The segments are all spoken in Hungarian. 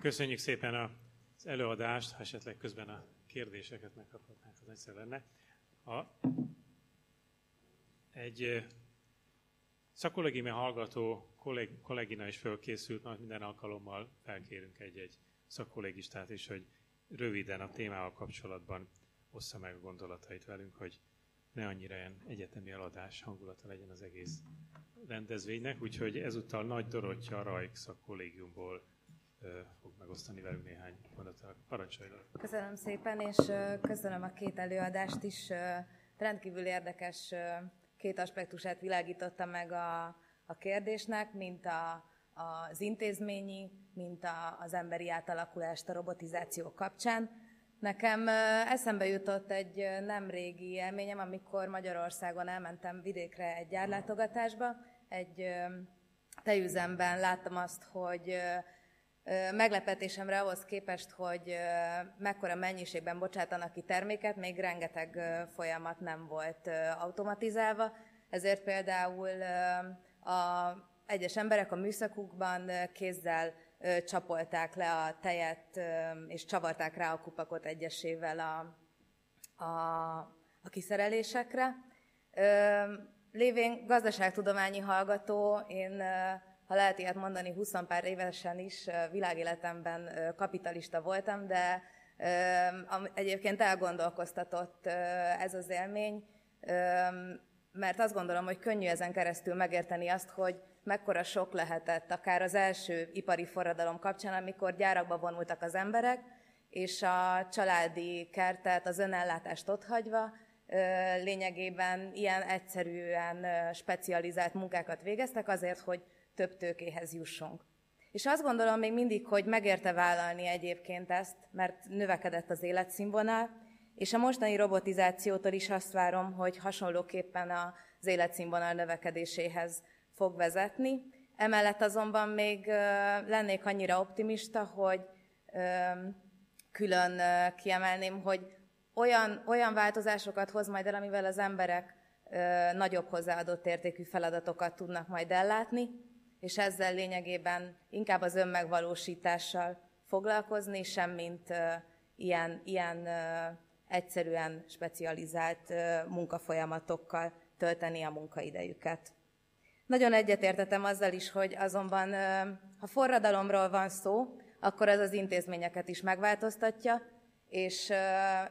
Köszönjük szépen az előadást, ha esetleg közben a kérdéseket megkaphatnánk, az egyszer lenne. A, egy szakolégime hallgató kolleg, kollégina is fölkészült, majd minden alkalommal felkérünk egy-egy szakkollégistát is, hogy röviden a témával kapcsolatban ossza meg a gondolatait velünk, hogy ne annyira ilyen egyetemi eladás hangulata legyen az egész rendezvénynek, úgyhogy ezúttal Nagy Dorottya Rajk szakkollégiumból fog megosztani velünk néhány mondatot. Parancsoljon! Köszönöm szépen, és köszönöm a két előadást is. Rendkívül érdekes két aspektusát világította meg a, a kérdésnek, mint a, az intézményi, mint a, az emberi átalakulást a robotizáció kapcsán. Nekem eszembe jutott egy nem régi élményem, amikor Magyarországon elmentem vidékre egy gyárlátogatásba, egy tejüzemben láttam azt, hogy meglepetésemre ahhoz képest, hogy mekkora mennyiségben bocsátanak ki terméket, még rengeteg folyamat nem volt automatizálva, ezért például a egyes emberek a műszakukban kézzel csapolták le a tejet, és csavarták rá a kupakot egyesével a, a, a kiszerelésekre. Lévén gazdaságtudományi hallgató, én, ha lehet ilyet mondani, 20 pár évesen is világéletemben kapitalista voltam, de egyébként elgondolkoztatott ez az élmény, mert azt gondolom, hogy könnyű ezen keresztül megérteni azt, hogy mekkora sok lehetett akár az első ipari forradalom kapcsán, amikor gyárakba vonultak az emberek, és a családi kertet, az önellátást otthagyva lényegében ilyen egyszerűen specializált munkákat végeztek azért, hogy több tőkéhez jussunk. És azt gondolom még mindig, hogy megérte vállalni egyébként ezt, mert növekedett az életszínvonal, és a mostani robotizációtól is azt várom, hogy hasonlóképpen az életszínvonal növekedéséhez fog vezetni. Emellett azonban még lennék annyira optimista, hogy külön kiemelném, hogy olyan, olyan változásokat hoz majd el, amivel az emberek nagyobb hozzáadott értékű feladatokat tudnak majd ellátni, és ezzel lényegében inkább az önmegvalósítással foglalkozni, semmint ilyen, ilyen egyszerűen specializált munkafolyamatokkal tölteni a munkaidejüket. Nagyon egyetértetem azzal is, hogy azonban, ha forradalomról van szó, akkor az az intézményeket is megváltoztatja, és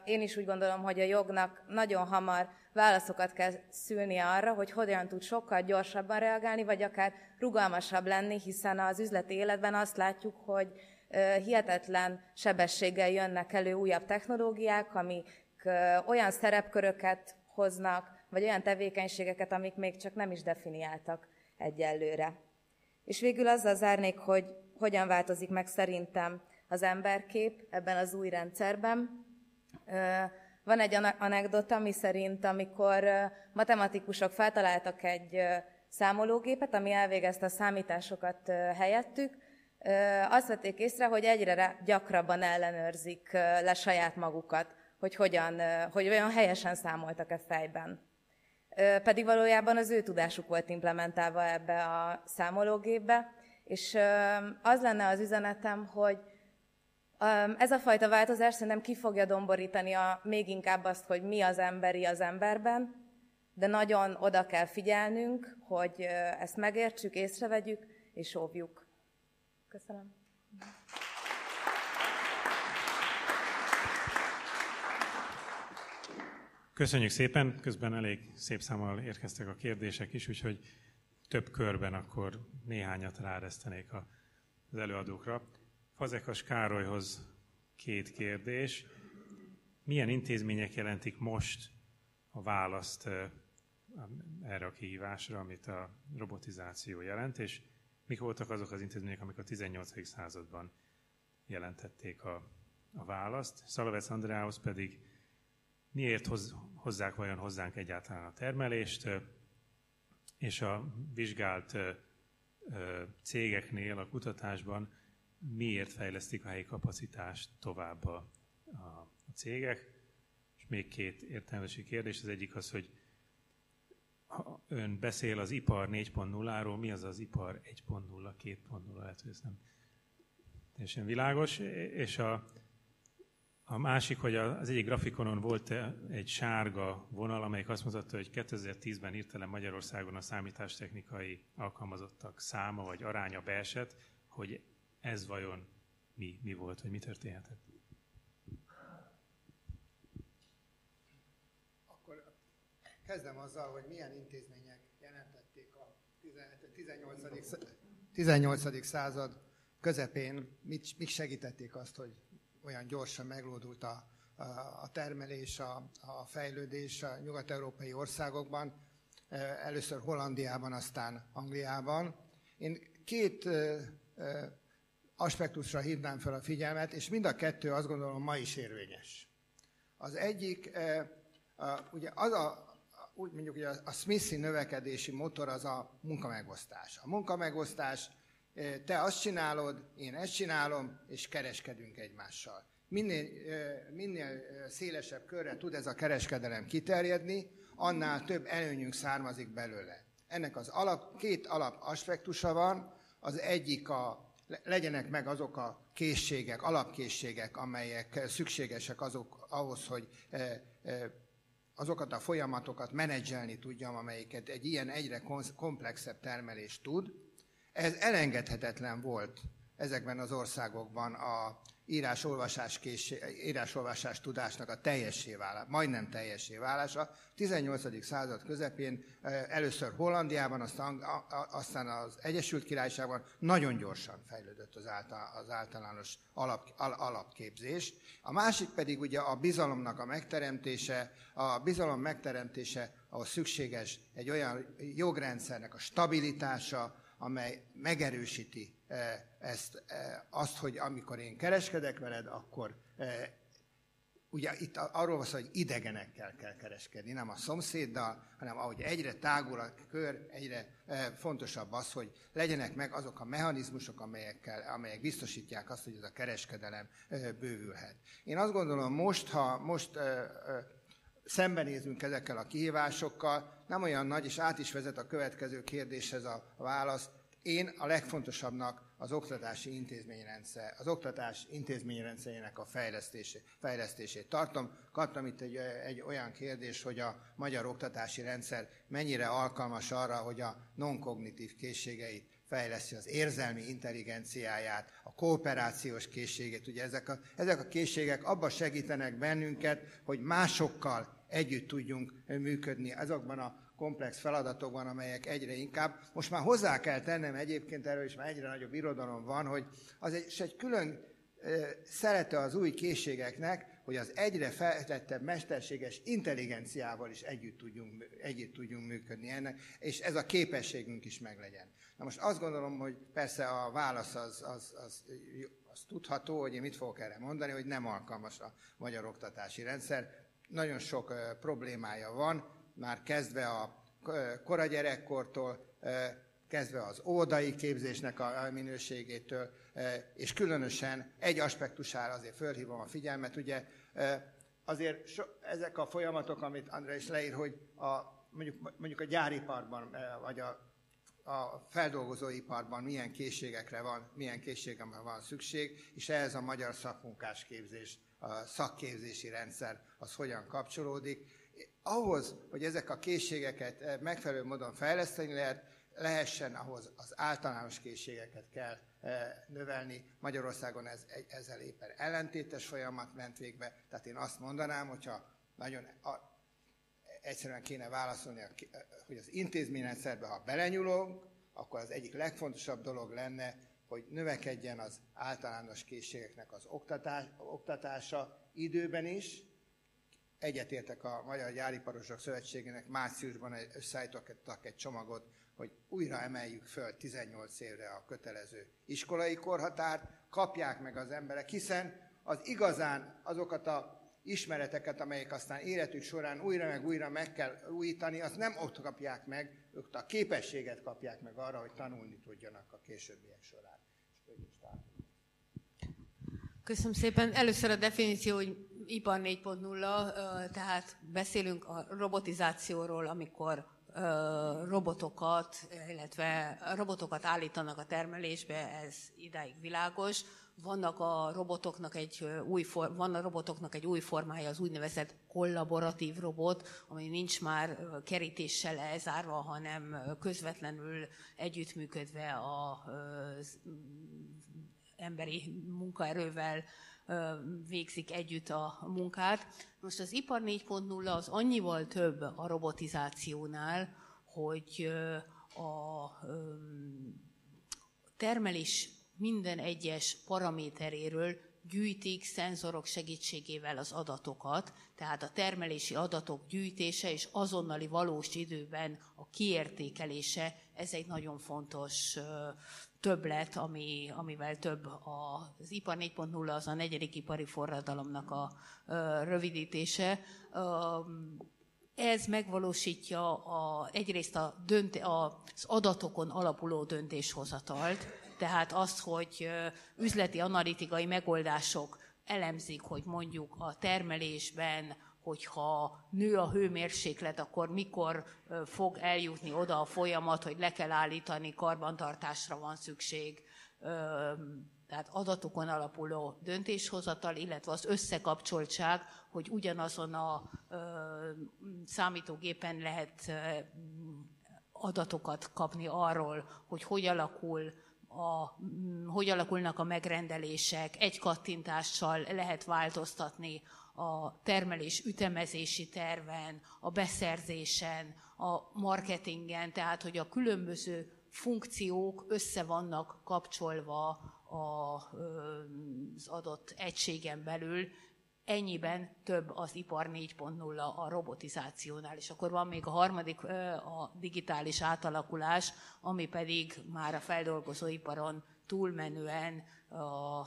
én is úgy gondolom, hogy a jognak nagyon hamar válaszokat kell szülnie arra, hogy hogyan tud sokkal gyorsabban reagálni, vagy akár rugalmasabb lenni, hiszen az üzleti életben azt látjuk, hogy hihetetlen sebességgel jönnek elő újabb technológiák, amik olyan szerepköröket hoznak, vagy olyan tevékenységeket, amik még csak nem is definiáltak egyelőre. És végül azzal zárnék, hogy hogyan változik meg szerintem az emberkép ebben az új rendszerben. Van egy anekdota, ami szerint, amikor matematikusok feltaláltak egy számológépet, ami elvégezte a számításokat helyettük, azt vették észre, hogy egyre gyakrabban ellenőrzik le saját magukat, hogy hogyan, hogy olyan helyesen számoltak-e fejben. Pedig valójában az ő tudásuk volt implementálva ebbe a számológépbe, és az lenne az üzenetem, hogy ez a fajta változás szerintem ki fogja domborítani a, még inkább azt, hogy mi az emberi az emberben, de nagyon oda kell figyelnünk, hogy ezt megértsük, észrevegyük és óvjuk. Köszönöm. Köszönjük szépen, közben elég szép számmal érkeztek a kérdések is, úgyhogy több körben akkor néhányat ráresztenék az előadókra. Fazekas Károlyhoz két kérdés. Milyen intézmények jelentik most a választ erre a kihívásra, amit a robotizáció jelent, és mik voltak azok az intézmények, amik a 18. században jelentették a, a választ. Szalavec Andrához pedig miért hoz, hozzák vajon hozzánk egyáltalán a termelést, és a vizsgált cégeknél a kutatásban miért fejlesztik a helyi kapacitást tovább a, a, a cégek. És még két értelmesi kérdés. Az egyik az, hogy ha ön beszél az ipar 4.0-ról, mi az az ipar 1.0, 2.0, lehet, hogy ezt nem teljesen világos, és a, a másik, hogy az egyik grafikonon volt egy sárga vonal, amelyik azt mutatta, hogy 2010-ben hirtelen Magyarországon a számítástechnikai alkalmazottak száma vagy aránya beesett, hogy ez vajon mi, mi volt, vagy mi történhetett. Akkor kezdem azzal, hogy milyen intézmények jelentették a 18. 18. század közepén, mit, mit segítették azt, hogy olyan gyorsan meglódult a, a, a termelés, a, a fejlődés a nyugat-európai országokban, először Hollandiában, aztán Angliában. Én két aspektusra hívnám fel a figyelmet, és mind a kettő azt gondolom ma is érvényes. Az egyik, ugye az a, úgy mondjuk, hogy a Smithy növekedési motor az a munkamegosztás. A munkamegosztás te azt csinálod, én ezt csinálom, és kereskedünk egymással. Minél, minél szélesebb körre tud ez a kereskedelem kiterjedni, annál több előnyünk származik belőle. Ennek az alap, két alap aspektusa van, az egyik a, legyenek meg azok a készségek, alapkészségek, amelyek szükségesek azok, ahhoz, hogy azokat a folyamatokat menedzselni tudjam, amelyiket egy ilyen egyre komplexebb termelés tud, ez elengedhetetlen volt ezekben az országokban a írás-olvasás, írás-olvasás tudásnak a teljessé válása, majdnem teljessé válása. 18. század közepén először Hollandiában, aztán, az Egyesült Királyságban nagyon gyorsan fejlődött az, által, az általános alap, al, alapképzés. A másik pedig ugye a bizalomnak a megteremtése, a bizalom megteremtése, ahhoz szükséges egy olyan jogrendszernek a stabilitása, amely megerősíti ezt, eh, azt, hogy amikor én kereskedek veled, akkor eh, ugye itt arról van szó, hogy idegenekkel kell kereskedni, nem a szomszéddal, hanem ahogy egyre tágul a kör, egyre fontosabb az, hogy legyenek meg azok a mechanizmusok, amelyekkel, amelyek biztosítják azt, hogy ez a kereskedelem bővülhet. Én azt gondolom, most, ha most szembenézünk ezekkel a kihívásokkal, nem olyan nagy, és át is vezet a következő kérdéshez a válasz. Én a legfontosabbnak az oktatási intézményrendszer, az oktatás intézményrendszerének a fejlesztését, fejlesztését tartom. Kaptam itt egy, egy olyan kérdés, hogy a magyar oktatási rendszer mennyire alkalmas arra, hogy a non-kognitív készségeit fejleszi az érzelmi intelligenciáját, a kooperációs készségét. Ugye ezek a, ezek a készségek abban segítenek bennünket, hogy másokkal együtt tudjunk működni azokban a komplex feladatokban, amelyek egyre inkább. Most már hozzá kell tennem egyébként, erről is már egyre nagyobb irodalom van, hogy az egy, és egy külön szerete az új készségeknek, hogy az egyre feltettebb mesterséges intelligenciával is együtt tudjunk, együtt tudjunk működni ennek, és ez a képességünk is meglegyen. Na most azt gondolom, hogy persze a válasz az, az, az, az tudható, hogy én mit fogok erre mondani, hogy nem alkalmas a magyar oktatási rendszer nagyon sok problémája van, már kezdve a kora gyerekkortól, kezdve az ódai képzésnek a minőségétől, és különösen egy aspektusára azért fölhívom a figyelmet, ugye azért so, ezek a folyamatok, amit André is leír, hogy a, mondjuk, mondjuk a gyáriparban, vagy a, a feldolgozóiparban milyen készségekre van, milyen készségekre van szükség, és ehhez a magyar szakmunkás képzés a szakképzési rendszer az hogyan kapcsolódik. Ahhoz, hogy ezek a készségeket eh, megfelelő módon fejleszteni lehet, lehessen, ahhoz az általános készségeket kell eh, növelni. Magyarországon ez, ezzel éppen ellentétes folyamat ment végbe, tehát én azt mondanám, hogyha nagyon a, egyszerűen kéne válaszolni, hogy az intézményrendszerbe, ha belenyúlunk, akkor az egyik legfontosabb dolog lenne, hogy növekedjen az általános készségeknek az oktatás, oktatása időben is. Egyetértek a Magyar Gyáriparosok Szövetségének márciusban összeállítottak egy csomagot, hogy újra emeljük föl 18 évre a kötelező iskolai korhatárt, kapják meg az emberek, hiszen az igazán azokat a ismereteket, amelyek aztán életük során újra meg újra meg kell újítani, azt nem ott kapják meg, ők a képességet kapják meg arra, hogy tanulni tudjanak a későbbiek során. Köszönöm szépen. Először a definíció, hogy ipar 4.0, tehát beszélünk a robotizációról, amikor robotokat, illetve robotokat állítanak a termelésbe, ez idáig világos. vannak a robotoknak egy új, for, van a robotoknak egy új formája, az úgynevezett kollaboratív robot, ami nincs már kerítéssel elzárva, hanem közvetlenül együttműködve az emberi munkaerővel végzik együtt a munkát. Most az ipar 4.0 az annyival több a robotizációnál, hogy a termelés minden egyes paraméteréről gyűjtik szenzorok segítségével az adatokat, tehát a termelési adatok gyűjtése és azonnali valós időben a kiértékelése, ez egy nagyon fontos többlet, ami, amivel több az ipar 4.0 az a negyedik ipari forradalomnak a rövidítése. Ez megvalósítja a, egyrészt a dönte, az adatokon alapuló döntéshozatalt, tehát az, hogy üzleti analitikai megoldások elemzik, hogy mondjuk a termelésben, hogyha nő a hőmérséklet, akkor mikor fog eljutni oda a folyamat, hogy le kell állítani, karbantartásra van szükség, tehát adatokon alapuló döntéshozatal, illetve az összekapcsoltság, hogy ugyanazon a számítógépen lehet adatokat kapni arról, hogy hogy alakul a, hogy alakulnak a megrendelések, egy kattintással lehet változtatni a termelés ütemezési terven, a beszerzésen, a marketingen, tehát hogy a különböző funkciók össze vannak kapcsolva az adott egységen belül, ennyiben több az ipar 4.0 a robotizációnál, és akkor van még a harmadik, a digitális átalakulás, ami pedig már a feldolgozóiparon túlmenően a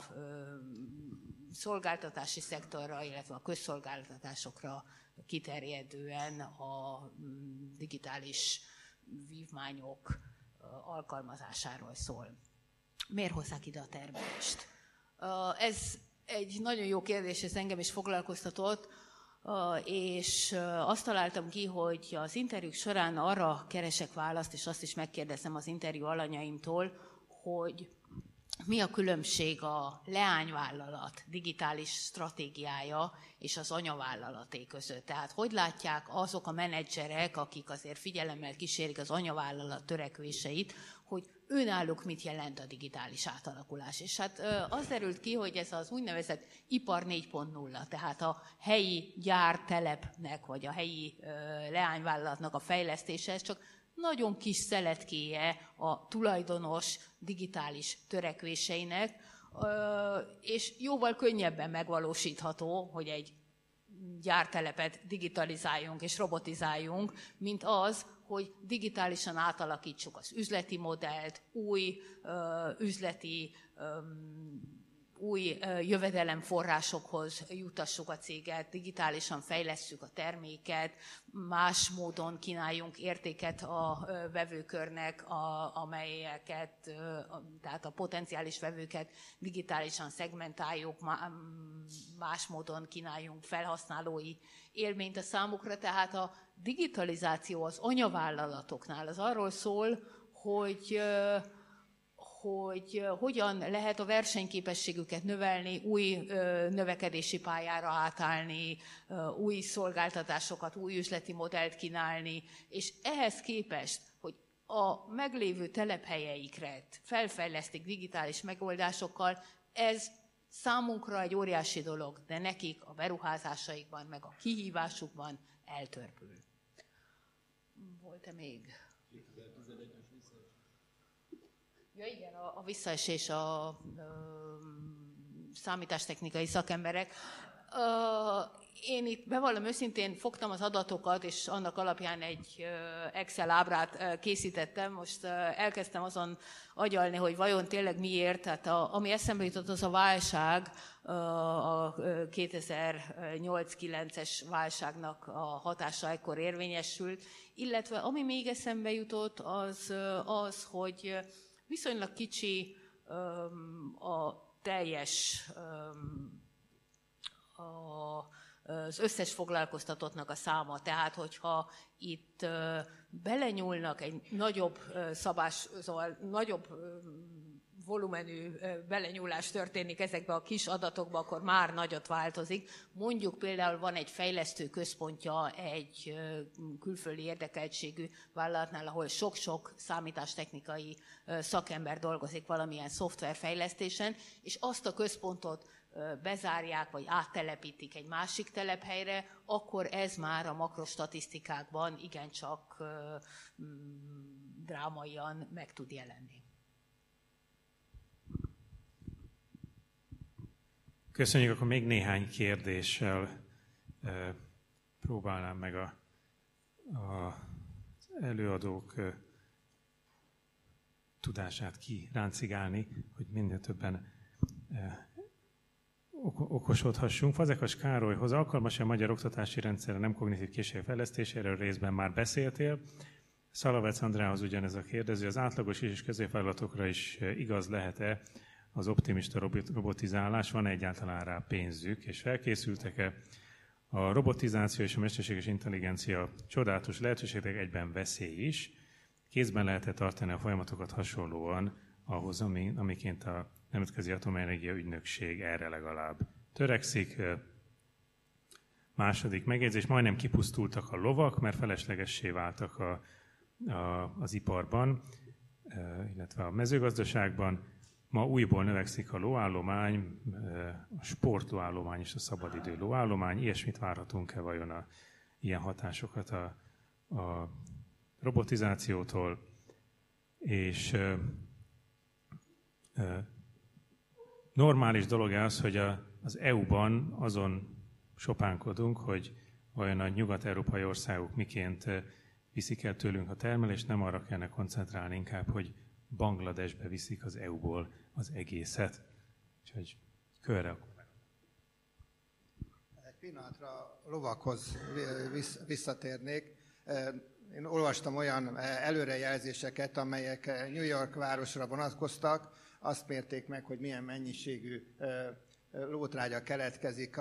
szolgáltatási szektorra, illetve a közszolgáltatásokra kiterjedően a digitális vívmányok alkalmazásáról szól. Miért hozzák ide a termelést? Ez egy nagyon jó kérdés, ez engem is foglalkoztatott, és azt találtam ki, hogy az interjúk során arra keresek választ, és azt is megkérdezem az interjú alanyaimtól, hogy mi a különbség a leányvállalat digitális stratégiája és az anyavállalaté között? Tehát hogy látják azok a menedzserek, akik azért figyelemmel kísérik az anyavállalat törekvéseit, hogy önállók mit jelent a digitális átalakulás. És hát az derült ki, hogy ez az úgynevezett ipar 4.0, tehát a helyi gyártelepnek, vagy a helyi leányvállalatnak a fejlesztése, ez csak nagyon kis szeletkéje a tulajdonos digitális törekvéseinek, és jóval könnyebben megvalósítható, hogy egy gyártelepet digitalizáljunk és robotizáljunk, mint az, hogy digitálisan átalakítsuk az üzleti modellt, új üzleti új jövedelemforrásokhoz jutassuk a céget, digitálisan fejlesszük a terméket, más módon kínáljunk értéket a vevőkörnek, a, amelyeket, tehát a potenciális vevőket digitálisan szegmentáljuk, más módon kínáljunk felhasználói élményt a számukra, tehát a digitalizáció az anyavállalatoknál az arról szól, hogy hogy hogyan lehet a versenyképességüket növelni, új növekedési pályára átállni, új szolgáltatásokat, új üzleti modellt kínálni, és ehhez képest, hogy a meglévő telephelyeikre felfejlesztik digitális megoldásokkal, ez számunkra egy óriási dolog, de nekik a beruházásaikban, meg a kihívásukban eltörpül. Volt-e még? Ja igen, a, a visszaesés a, a számítástechnikai szakemberek. Én itt bevallom őszintén fogtam az adatokat, és annak alapján egy Excel ábrát készítettem. Most elkezdtem azon agyalni, hogy vajon tényleg miért. Tehát a, ami eszembe jutott, az a válság, a 2008-9-es válságnak a hatása ekkor érvényesült, illetve ami még eszembe jutott, az az, hogy viszonylag kicsi a teljes az összes foglalkoztatottnak a száma. Tehát, hogyha itt belenyúlnak egy nagyobb szabás, szóval nagyobb volumenű belenyúlás történik ezekbe a kis adatokba, akkor már nagyot változik. Mondjuk például van egy fejlesztő központja egy külföldi érdekeltségű vállalatnál, ahol sok-sok számítástechnikai szakember dolgozik valamilyen szoftverfejlesztésen, és azt a központot bezárják, vagy áttelepítik egy másik telephelyre, akkor ez már a makrostatisztikákban igencsak drámaian meg tud jelenni. Köszönjük, akkor még néhány kérdéssel próbálnám meg a, a, előadók tudását kiráncigálni, hogy minél többen okosodhassunk. Fazekas Károlyhoz alkalmas a magyar oktatási rendszerre nem kognitív készségek fejlesztésére részben már beszéltél. Szalavec Andrához ugyanez a kérdező, az átlagos és középvállalatokra is igaz lehet-e az optimista robotizálás, van egyáltalán rá pénzük, és felkészültek-e? A robotizáció és a mesterséges intelligencia csodálatos lehetőségek egyben veszély is. Kézben lehet-e tartani a folyamatokat hasonlóan ahhoz, ami, amiként a Nemzetközi Atomenergia Ügynökség erre legalább törekszik. Második megjegyzés, majdnem kipusztultak a lovak, mert feleslegessé váltak a, a, az iparban, illetve a mezőgazdaságban. Ma újból növekszik a lóállomány, a sportlóállomány és a szabadidő lóállomány. Ilyesmit várhatunk-e vajon a, ilyen hatásokat a, a robotizációtól? És normális dolog az, hogy a, az EU-ban azon sopánkodunk, hogy vajon a nyugat-európai országok miként viszik el tőlünk a termelést, nem arra kellene koncentrálni inkább, hogy Bangladesbe viszik az EU-ból az egészet. Úgyhogy körre akkor. Egy pillanatra lovakhoz visszatérnék. Én olvastam olyan előrejelzéseket, amelyek New York városra vonatkoztak, azt mérték meg, hogy milyen mennyiségű lótrágya keletkezik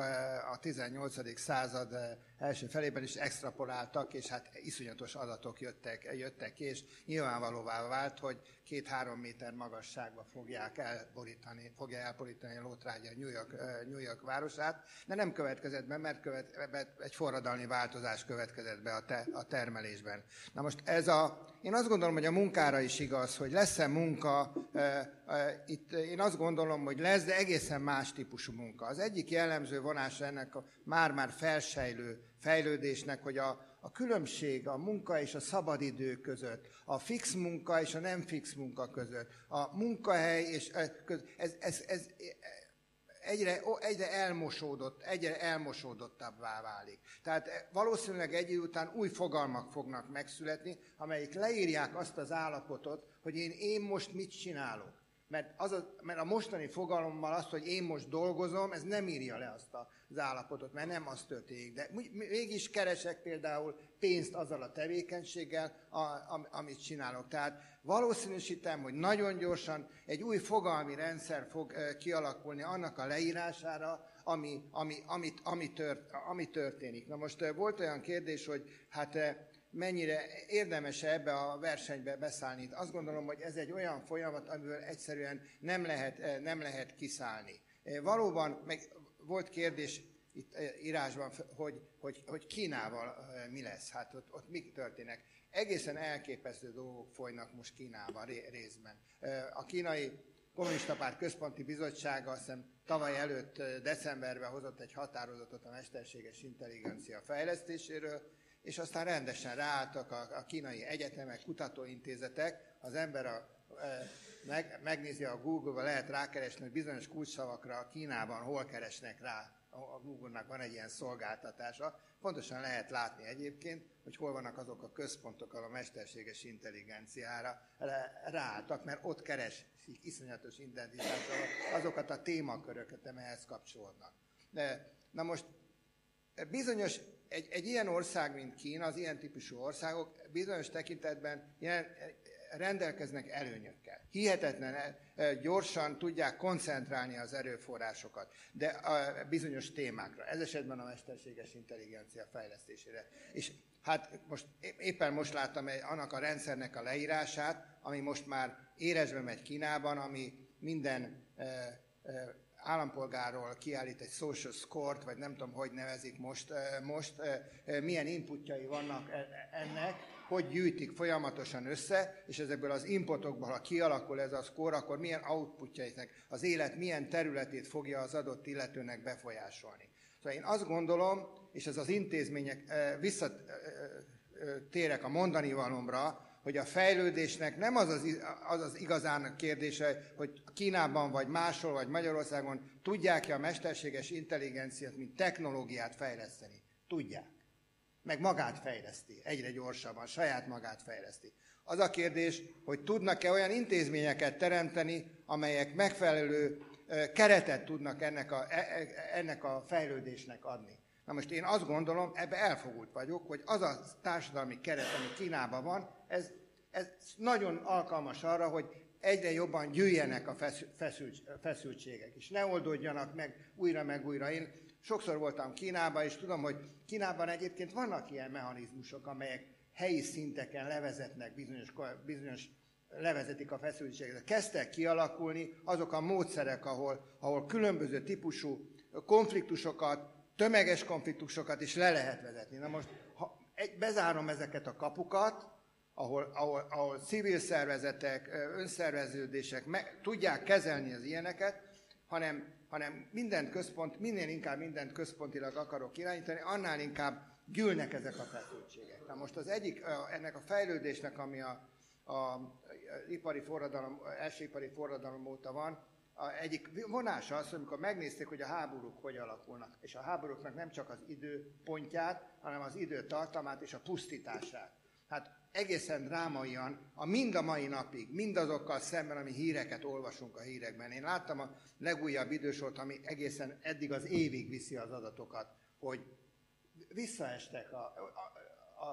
a 18. század első felében is extrapoláltak, és hát iszonyatos adatok jöttek, jöttek ki, és nyilvánvalóvá vált, hogy két-három méter magasságba fogják elborítani, fogja elborítani a lótrágya New York, New York városát, de nem következett be, mert követ, egy forradalmi változás következett be a, te, a termelésben. Na most ez a, én azt gondolom, hogy a munkára is igaz, hogy lesz-e munka, e, e, itt én azt gondolom, hogy lesz, de egészen más típusú munka. Az egyik jellemző vonása ennek a már-már felsejlő fejlődésnek, hogy a, a különbség a munka és a szabadidő között, a fix munka és a nem fix munka között, a munkahely és ez, ez, ez egyre, egyre elmosódott, egyre elmosódottabbá válik. Tehát valószínűleg egy idő után új fogalmak fognak megszületni, amelyik leírják azt az állapotot, hogy én, én most mit csinálok. Mert, az a, mert a mostani fogalommal azt, hogy én most dolgozom, ez nem írja le azt az állapotot, mert nem az történik. De mégis keresek például pénzt azzal a tevékenységgel, a, amit csinálok. Tehát valószínűsítem, hogy nagyon gyorsan egy új fogalmi rendszer fog kialakulni annak a leírására, ami, ami, amit, ami, tört, ami történik. Na most volt olyan kérdés, hogy hát mennyire érdemes ebbe a versenybe beszállni. Azt gondolom, hogy ez egy olyan folyamat, amiből egyszerűen nem lehet, nem lehet kiszállni. Valóban, meg volt kérdés itt írásban, hogy, hogy, hogy Kínával mi lesz, hát ott, ott mi történnek. Egészen elképesztő dolgok folynak most Kínában részben. A kínai Kommunista Párt Központi Bizottsága azt hiszem tavaly előtt decemberben hozott egy határozatot a mesterséges intelligencia fejlesztéséről, és aztán rendesen ráálltak a, a kínai egyetemek, kutatóintézetek, az ember a, e, meg, megnézi a Google-ba, lehet rákeresni, hogy bizonyos kulcsszavakra a Kínában hol keresnek rá. A Google-nak van egy ilyen szolgáltatása. Pontosan lehet látni egyébként, hogy hol vannak azok a központok, ahol a mesterséges intelligenciára ráálltak, mert ott keresik iszonyatos identitással azokat a témaköröket, amelyhez kapcsolódnak. De, na most bizonyos egy, egy ilyen ország, mint Kína, az ilyen típusú országok bizonyos tekintetben ilyen, rendelkeznek előnyökkel. Hihetetlen eh, gyorsan tudják koncentrálni az erőforrásokat, de a bizonyos témákra, ez esetben a mesterséges intelligencia fejlesztésére. És hát most éppen most láttam annak a rendszernek a leírását, ami most már érezve megy Kínában, ami minden állampolgárról kiállít egy social score-t, vagy nem tudom, hogy nevezik most, most milyen inputjai vannak e, ennek, hogy gyűjtik folyamatosan össze, és ezekből az inputokból, ha kialakul ez a score, akkor milyen outputjaiknak, az élet milyen területét fogja az adott illetőnek befolyásolni. Szóval én azt gondolom, és ez az intézmények, visszatérek a mondani valomra, hogy a fejlődésnek nem az az, az, az igazán kérdése, hogy Kínában, vagy máshol, vagy Magyarországon tudják-e a mesterséges intelligenciát, mint technológiát fejleszteni. Tudják. Meg magát fejleszti, egyre gyorsabban, saját magát fejleszti. Az a kérdés, hogy tudnak-e olyan intézményeket teremteni, amelyek megfelelő keretet tudnak ennek a, e, e, ennek a fejlődésnek adni. Na most én azt gondolom, ebbe elfogult vagyok, hogy az a társadalmi keret, ami Kínában van, ez, ez nagyon alkalmas arra, hogy egyre jobban gyűjjenek a feszült, feszültségek, és ne oldódjanak meg újra meg újra. Én sokszor voltam Kínában, és tudom, hogy Kínában egyébként vannak ilyen mechanizmusok, amelyek helyi szinteken levezetnek bizonyos, bizonyos levezetik a feszültséget. Kezdtek kialakulni azok a módszerek, ahol, ahol különböző típusú konfliktusokat, tömeges konfliktusokat is le lehet vezetni. Na most, ha egy, bezárom ezeket a kapukat, ahol, ahol, ahol civil szervezetek, önszerveződések meg, tudják kezelni az ilyeneket, hanem, hanem minden központ, minél inkább mindent központilag akarok irányítani, annál inkább gyűlnek ezek a feszültségek. Na most az egyik, ennek a fejlődésnek, ami a, a, a ipari forradalom, első ipari forradalom óta van, a egyik vonása az, amikor megnézték, hogy a háborúk hogy alakulnak, és a háborúknak nem csak az időpontját, hanem az időtartamát és a pusztítását. Hát egészen drámaian, a mind a mai napig, mindazokkal szemben, ami híreket olvasunk a hírekben. Én láttam a legújabb idősort, ami egészen eddig az évig viszi az adatokat, hogy visszaestek a, a, a,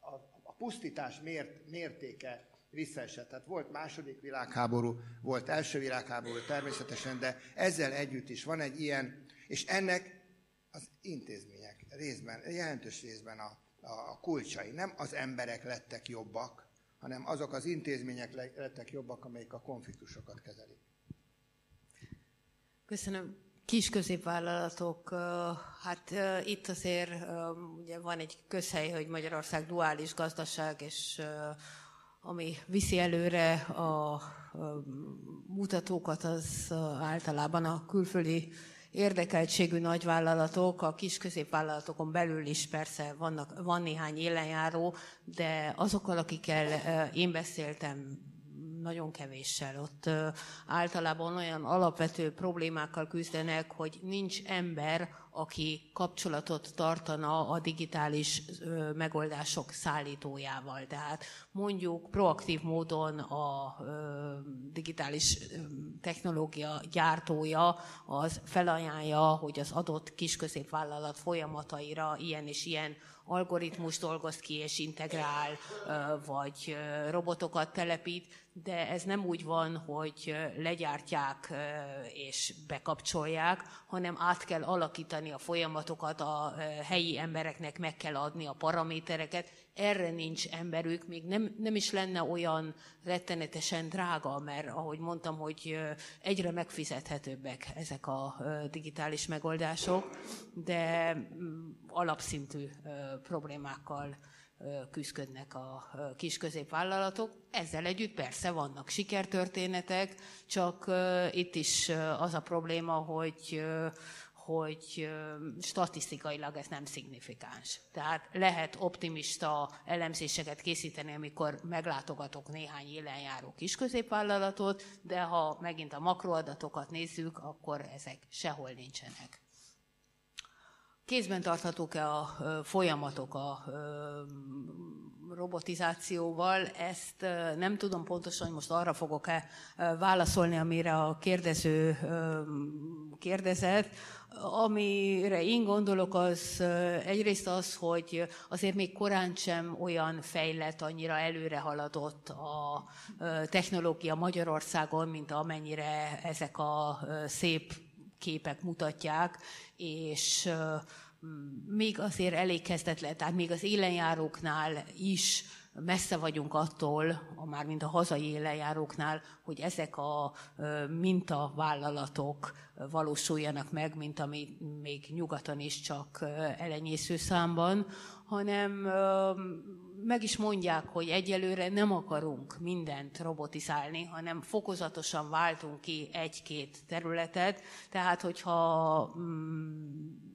a, a pusztítás mért, mértéke visszaesett. Tehát volt második világháború, volt első világháború természetesen, de ezzel együtt is van egy ilyen, és ennek az intézmények részben, jelentős részben a, a kulcsai. Nem az emberek lettek jobbak, hanem azok az intézmények lettek jobbak, amelyik a konfliktusokat kezelik. Köszönöm. Kis középvállalatok, hát itt azért ugye van egy közhely, hogy Magyarország duális gazdaság, és ami viszi előre a mutatókat, az általában a külföldi érdekeltségű nagyvállalatok, a kis középvállalatokon belül is persze vannak, van néhány élenjáró, de azokkal, akikkel én beszéltem, nagyon kevéssel. Ott általában olyan alapvető problémákkal küzdenek, hogy nincs ember, aki kapcsolatot tartana a digitális megoldások szállítójával. Tehát mondjuk proaktív módon a digitális technológia gyártója az felajánlja, hogy az adott kisközépvállalat folyamataira ilyen és ilyen algoritmus dolgoz ki és integrál, vagy robotokat telepít, de ez nem úgy van, hogy legyártják és bekapcsolják, hanem át kell alakítani a folyamatokat, a helyi embereknek meg kell adni a paramétereket, erre nincs emberük, még nem, nem is lenne olyan rettenetesen drága, mert ahogy mondtam, hogy egyre megfizethetőbbek ezek a digitális megoldások, de mm, alapszintű problémákkal küzdködnek a kis középvállalatok. Ezzel együtt persze vannak sikertörténetek, csak itt is az a probléma, hogy hogy statisztikailag ez nem szignifikáns. Tehát lehet optimista elemzéseket készíteni, amikor meglátogatok néhány élenjáró kisközépvállalatot, de ha megint a makroadatokat nézzük, akkor ezek sehol nincsenek. Kézben tarthatók-e a folyamatok a robotizációval? Ezt nem tudom pontosan, hogy most arra fogok-e válaszolni, amire a kérdező kérdezett. Amire én gondolok, az egyrészt az, hogy azért még korán sem olyan fejlett, annyira előre haladott a technológia Magyarországon, mint amennyire ezek a szép képek mutatják, és még azért elég kezdetlen, tehát még az élenjáróknál is messze vagyunk attól, a már mint a hazai élejáróknál, hogy ezek a mintavállalatok valósuljanak meg, mint ami még nyugaton is csak elenyésző számban, hanem meg is mondják, hogy egyelőre nem akarunk mindent robotizálni, hanem fokozatosan váltunk ki egy-két területet. Tehát, hogyha mm,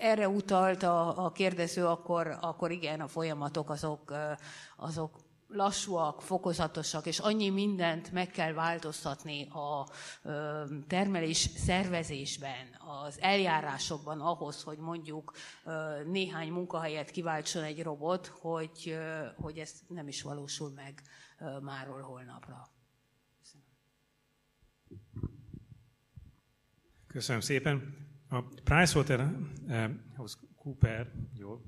erre utalt a, a kérdező, akkor, akkor igen, a folyamatok azok, azok lassúak, fokozatosak, és annyi mindent meg kell változtatni a termelés szervezésben, az eljárásokban ahhoz, hogy mondjuk néhány munkahelyet kiváltson egy robot, hogy, hogy ez nem is valósul meg máról holnapra. Köszönöm szépen. A PricewaterhouseCooper, jó,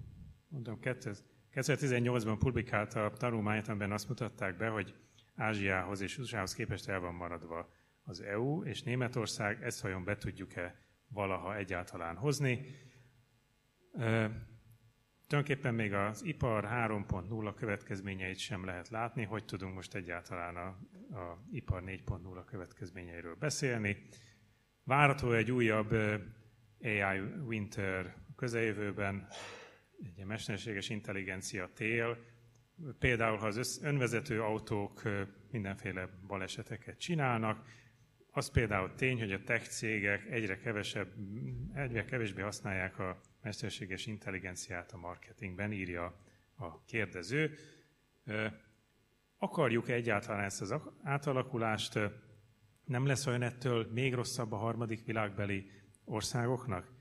mondom, 2018-ban publikálta a tanulmányt, amiben azt mutatták be, hogy Ázsiához és USA-hoz képest el van maradva az EU, és Németország ezt vajon be tudjuk-e valaha egyáltalán hozni. E, tulajdonképpen még az ipar 3.0 következményeit sem lehet látni, hogy tudunk most egyáltalán a, a ipar 4.0 következményeiről beszélni. Várható egy újabb AI winter közeljövőben, egy mesterséges intelligencia tél, például ha az önvezető autók mindenféle baleseteket csinálnak, az például tény, hogy a tech cégek egyre, kevesebb, egyre kevésbé használják a mesterséges intelligenciát a marketingben, írja a kérdező. Akarjuk -e egyáltalán ezt az átalakulást? Nem lesz olyan ettől még rosszabb a harmadik világbeli országoknak?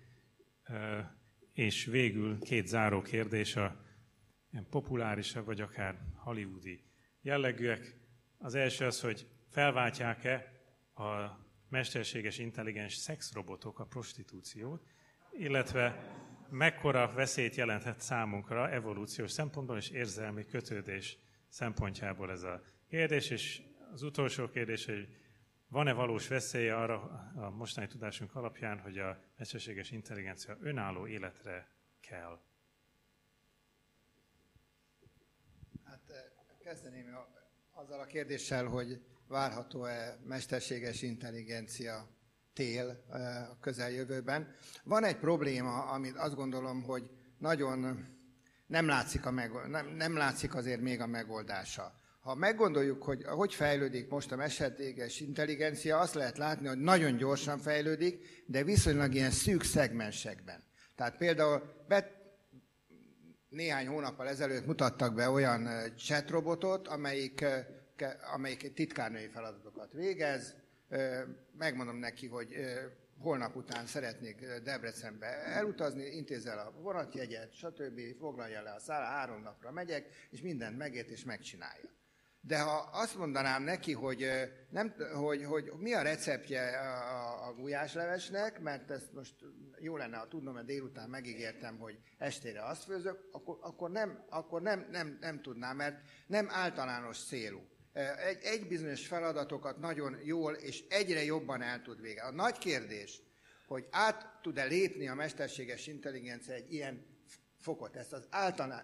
És végül két záró kérdés, a populárisabb, vagy akár hollywoodi jellegűek. Az első az, hogy felváltják-e a mesterséges intelligens szexrobotok a prostitúciót, illetve mekkora veszélyt jelenthet számunkra evolúciós szempontból és érzelmi kötődés szempontjából ez a kérdés, és az utolsó kérdés, hogy van-e valós veszélye arra a mostani tudásunk alapján, hogy a mesterséges intelligencia önálló életre kell? Hát eh, kezdeném azzal a kérdéssel, hogy várható-e mesterséges intelligencia tél eh, a közeljövőben. Van egy probléma, amit azt gondolom, hogy nagyon nem látszik, a meg, nem, nem látszik azért még a megoldása. Ha meggondoljuk, hogy hogy fejlődik most a mesterséges intelligencia, azt lehet látni, hogy nagyon gyorsan fejlődik, de viszonylag ilyen szűk szegmensekben. Tehát például bet, néhány hónappal ezelőtt mutattak be olyan chatrobotot, amelyik, amelyik titkárnői feladatokat végez. Megmondom neki, hogy holnap után szeretnék Debrecenbe elutazni, intézel a vonatjegyet, stb., foglalja le a szállá, három napra megyek, és mindent megért és megcsinálja. De ha azt mondanám neki, hogy, nem, hogy, hogy mi a receptje a, a gulyáslevesnek, mert ezt most jó lenne, ha tudnom, mert délután megígértem, hogy estére azt főzök, akkor, akkor, nem, akkor nem, nem, nem tudnám, mert nem általános célú. Egy, egy bizonyos feladatokat nagyon jól és egyre jobban el tud végezni. A nagy kérdés, hogy át tud-e lépni a mesterséges intelligencia egy ilyen fokot, ezt az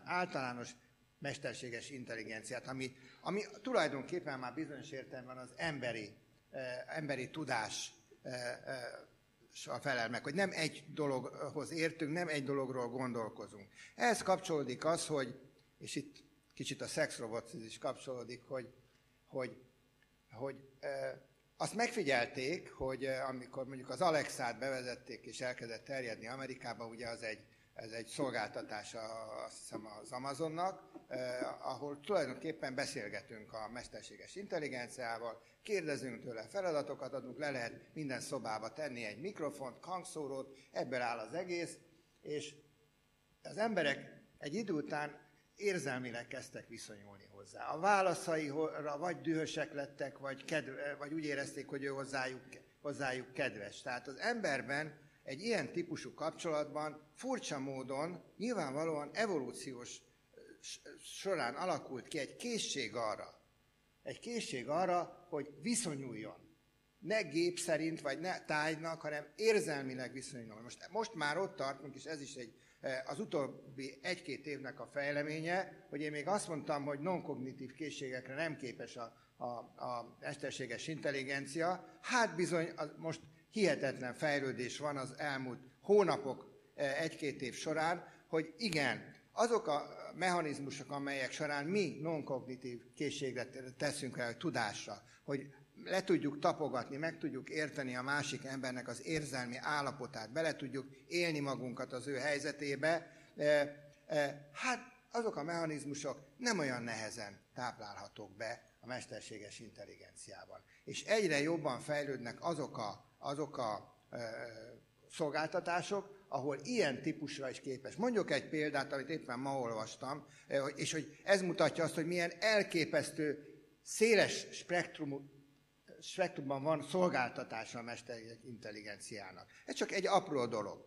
általános mesterséges intelligenciát, ami, ami tulajdonképpen már bizonyos értelemben az emberi, eh, emberi tudás eh, eh, felel meg, hogy nem egy dologhoz értünk, nem egy dologról gondolkozunk. Ehhez kapcsolódik az, hogy, és itt kicsit a szexrobothoz is kapcsolódik, hogy, hogy, hogy eh, azt megfigyelték, hogy eh, amikor mondjuk az Alexát bevezették és elkezdett terjedni Amerikában, ugye az egy ez egy szolgáltatása azt hiszem az Amazonnak, eh, ahol tulajdonképpen beszélgetünk a mesterséges intelligenciával, kérdezünk tőle feladatokat, adunk, le lehet minden szobába tenni egy mikrofont, hangszórót, ebből áll az egész, és az emberek egy idő után érzelmileg kezdtek viszonyulni hozzá. A válaszaira vagy dühösek lettek, vagy, kedve, vagy úgy érezték, hogy ő hozzájuk, hozzájuk kedves. Tehát az emberben egy ilyen típusú kapcsolatban furcsa módon, nyilvánvalóan evolúciós során alakult ki egy készség arra, egy készség arra, hogy viszonyuljon ne gép szerint, vagy ne tájnak, hanem érzelmileg viszonyulnak. Most, most már ott tartunk, és ez is egy, az utóbbi egy-két évnek a fejleménye, hogy én még azt mondtam, hogy non-kognitív készségekre nem képes a, a, a mesterséges intelligencia. Hát bizony, az most hihetetlen fejlődés van az elmúlt hónapok, egy-két év során, hogy igen, azok a mechanizmusok, amelyek során mi non-kognitív készségre teszünk el, tudásra, hogy le tudjuk tapogatni, meg tudjuk érteni a másik embernek az érzelmi állapotát, bele tudjuk élni magunkat az ő helyzetébe, hát azok a mechanizmusok nem olyan nehezen táplálhatók be a mesterséges intelligenciában. És egyre jobban fejlődnek azok a, azok a szolgáltatások, ahol ilyen típusra is képes. Mondjuk egy példát, amit éppen ma olvastam, eh, és hogy ez mutatja azt, hogy milyen elképesztő, széles spektrumú spektrumban van szolgáltatása a mesterintelligenciának. Ez csak egy apró dolog.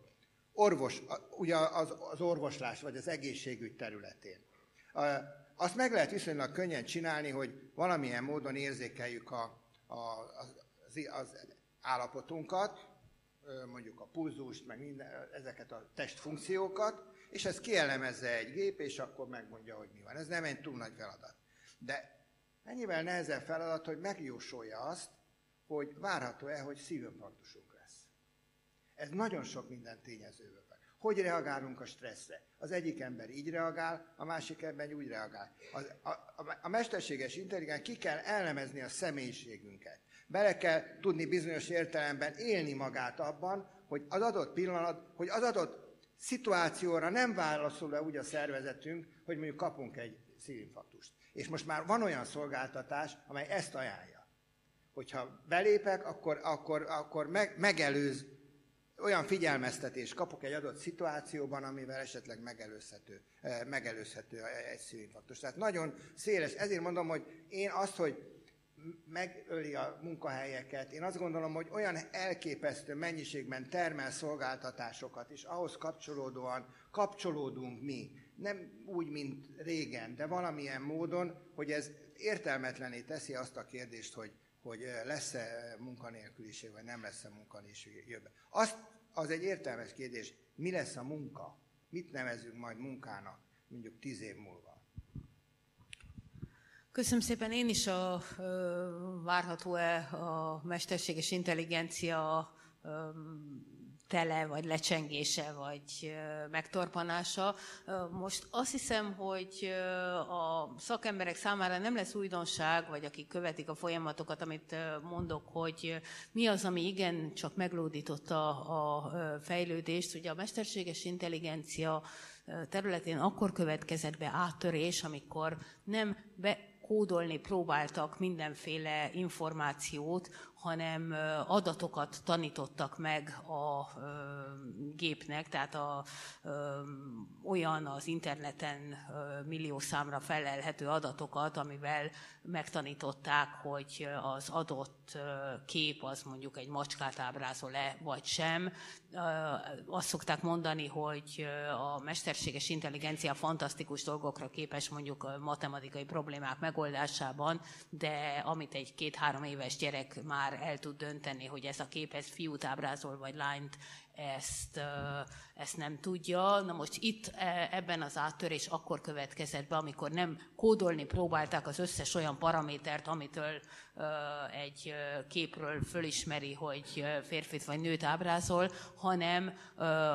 Orvos, ugye az, az orvoslás vagy az egészségügy területén. Azt meg lehet viszonylag könnyen csinálni, hogy valamilyen módon érzékeljük a, a, az, az állapotunkat, mondjuk a pulzust, meg minden, ezeket a testfunkciókat, és ezt kielemezze egy gép, és akkor megmondja, hogy mi van. Ez nem egy túl nagy feladat. De mennyivel nehezebb feladat, hogy megjósolja azt, hogy várható-e, hogy szívinfarktusunk lesz. Ez nagyon sok minden tényezővel. Hogy reagálunk a stresszre? Az egyik ember így reagál, a másik ember úgy reagál. A, a, a mesterséges intelligencia ki kell elemezni a személyiségünket. Bele kell tudni bizonyos értelemben élni magát abban, hogy az adott pillanat, hogy az adott szituációra nem válaszol le úgy a szervezetünk, hogy mondjuk kapunk egy szívinfarktust. És most már van olyan szolgáltatás, amely ezt ajánlja. Hogyha belépek, akkor, akkor, akkor meg, megelőz olyan figyelmeztetést kapok egy adott szituációban, amivel esetleg megelőzhető, eh, megelőzhető egy szívinfarktus. Tehát nagyon széles. Ezért mondom, hogy én azt, hogy megöli a munkahelyeket. Én azt gondolom, hogy olyan elképesztő mennyiségben termel szolgáltatásokat, és ahhoz kapcsolódóan kapcsolódunk mi. Nem úgy, mint régen, de valamilyen módon, hogy ez értelmetlené teszi azt a kérdést, hogy, hogy lesz-e munkanélküliség, vagy nem lesz-e munkanélküliség jövőben. Azt, az egy értelmes kérdés, mi lesz a munka? Mit nevezünk majd munkának mondjuk tíz év múlva? Köszönöm szépen. Én is a, várható-e a mesterséges intelligencia tele, vagy lecsengése, vagy megtorpanása. Most azt hiszem, hogy a szakemberek számára nem lesz újdonság, vagy akik követik a folyamatokat, amit mondok, hogy mi az, ami igen csak meglódította a fejlődést. Ugye a mesterséges intelligencia területén akkor következett be áttörés, amikor nem be, kódolni próbáltak mindenféle információt, hanem adatokat tanítottak meg a gépnek, tehát a, olyan az interneten millió számra felelhető adatokat, amivel megtanították, hogy az adott kép az mondjuk egy macskát ábrázol-e, vagy sem. Azt szokták mondani, hogy a mesterséges intelligencia fantasztikus dolgokra képes mondjuk matematikai problémák megoldásában, de amit egy két-három éves gyerek már el tud dönteni, hogy ez a kép ez fiút ábrázol, vagy lányt, ezt, ezt nem tudja. Na most itt e, ebben az áttörés akkor következett be, amikor nem kódolni próbálták az összes olyan paramétert, amitől egy képről fölismeri, hogy férfit vagy nőt ábrázol, hanem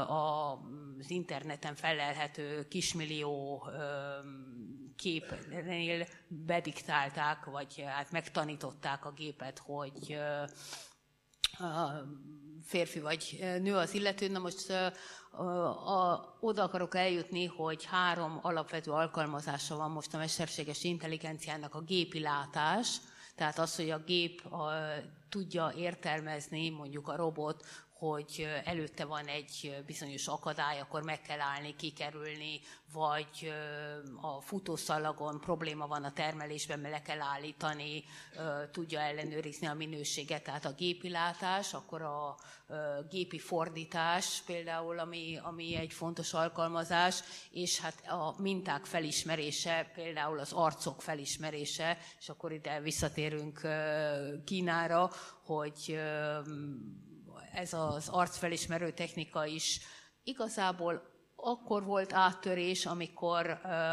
az interneten felelhető kismillió képnél bediktálták, vagy hát megtanították a gépet, hogy férfi vagy nő az illető. Na most a, oda akarok eljutni, hogy három alapvető alkalmazása van most a mesterséges intelligenciának a gépi látás, tehát az, hogy a gép a, tudja értelmezni, mondjuk a robot, hogy előtte van egy bizonyos akadály, akkor meg kell állni, kikerülni, vagy a futószalagon probléma van a termelésben, mert le kell állítani, tudja ellenőrizni a minőséget, tehát a gépilátás, akkor a gépi fordítás például, ami, ami egy fontos alkalmazás, és hát a minták felismerése, például az arcok felismerése, és akkor ide visszatérünk Kínára, hogy ez az arcfelismerő technika is igazából akkor volt áttörés, amikor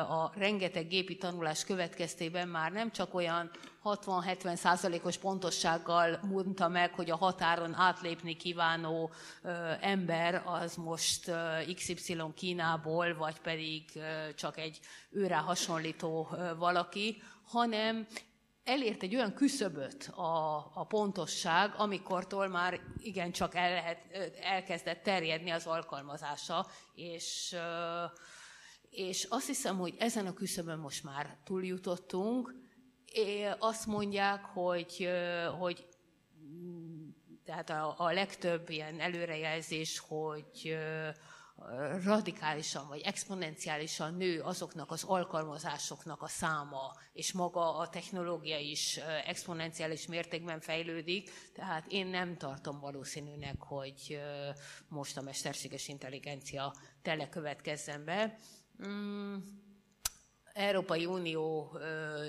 a rengeteg gépi tanulás következtében már nem csak olyan 60-70 százalékos pontossággal mondta meg, hogy a határon átlépni kívánó ember az most XY Kínából, vagy pedig csak egy őrá hasonlító valaki, hanem elért egy olyan küszöböt a, a pontosság, amikortól már igencsak el lehet, elkezdett terjedni az alkalmazása, és, és azt hiszem, hogy ezen a küszöbön most már túljutottunk. Azt mondják, hogy, hogy tehát a, a legtöbb ilyen előrejelzés, hogy radikálisan vagy exponenciálisan nő azoknak az alkalmazásoknak a száma, és maga a technológia is exponenciális mértékben fejlődik, tehát én nem tartom valószínűnek, hogy most a mesterséges intelligencia telekövetkezzen be. Mm. Európai Unió,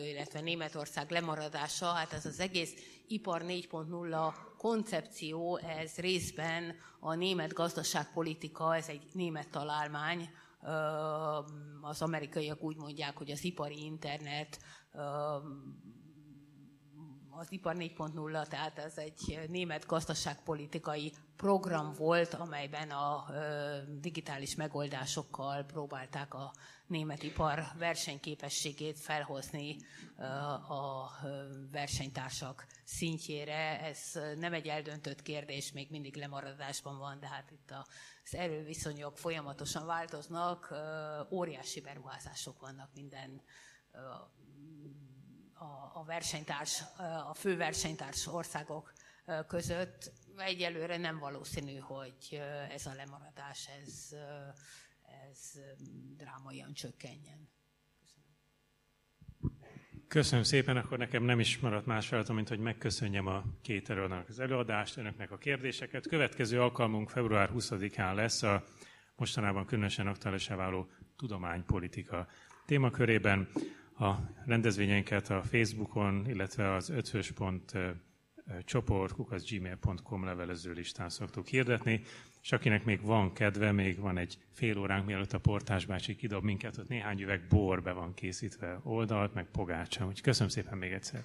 illetve Németország lemaradása, hát ez az egész ipar 4.0 koncepció, ez részben a német gazdaságpolitika, ez egy német találmány, az amerikaiak úgy mondják, hogy az ipari internet az ipar 4.0, tehát ez egy német gazdaságpolitikai program volt, amelyben a digitális megoldásokkal próbálták a német ipar versenyképességét felhozni a versenytársak szintjére. Ez nem egy eldöntött kérdés, még mindig lemaradásban van, de hát itt az erőviszonyok folyamatosan változnak, óriási beruházások vannak minden a versenytárs, a fő versenytárs országok között. Egyelőre nem valószínű, hogy ez a lemaradás, ez, ez drámaian csökkenjen. Köszönöm szépen, akkor nekem nem is maradt más feladatom, mint hogy megköszönjem a két előadónak az előadást, önöknek a kérdéseket. Következő alkalmunk február 20-án lesz a mostanában különösen aktuálisá váló tudománypolitika témakörében. A rendezvényeinket a Facebookon, illetve az öthös.pont csoport, kukaszgmail.com levelező listán szoktuk hirdetni, és akinek még van kedve, még van egy fél óránk, mielőtt a portás bácsi kidob minket, ott néhány üveg bor be van készítve oldalt, meg pogácsa. Úgyhogy köszönöm szépen még egyszer.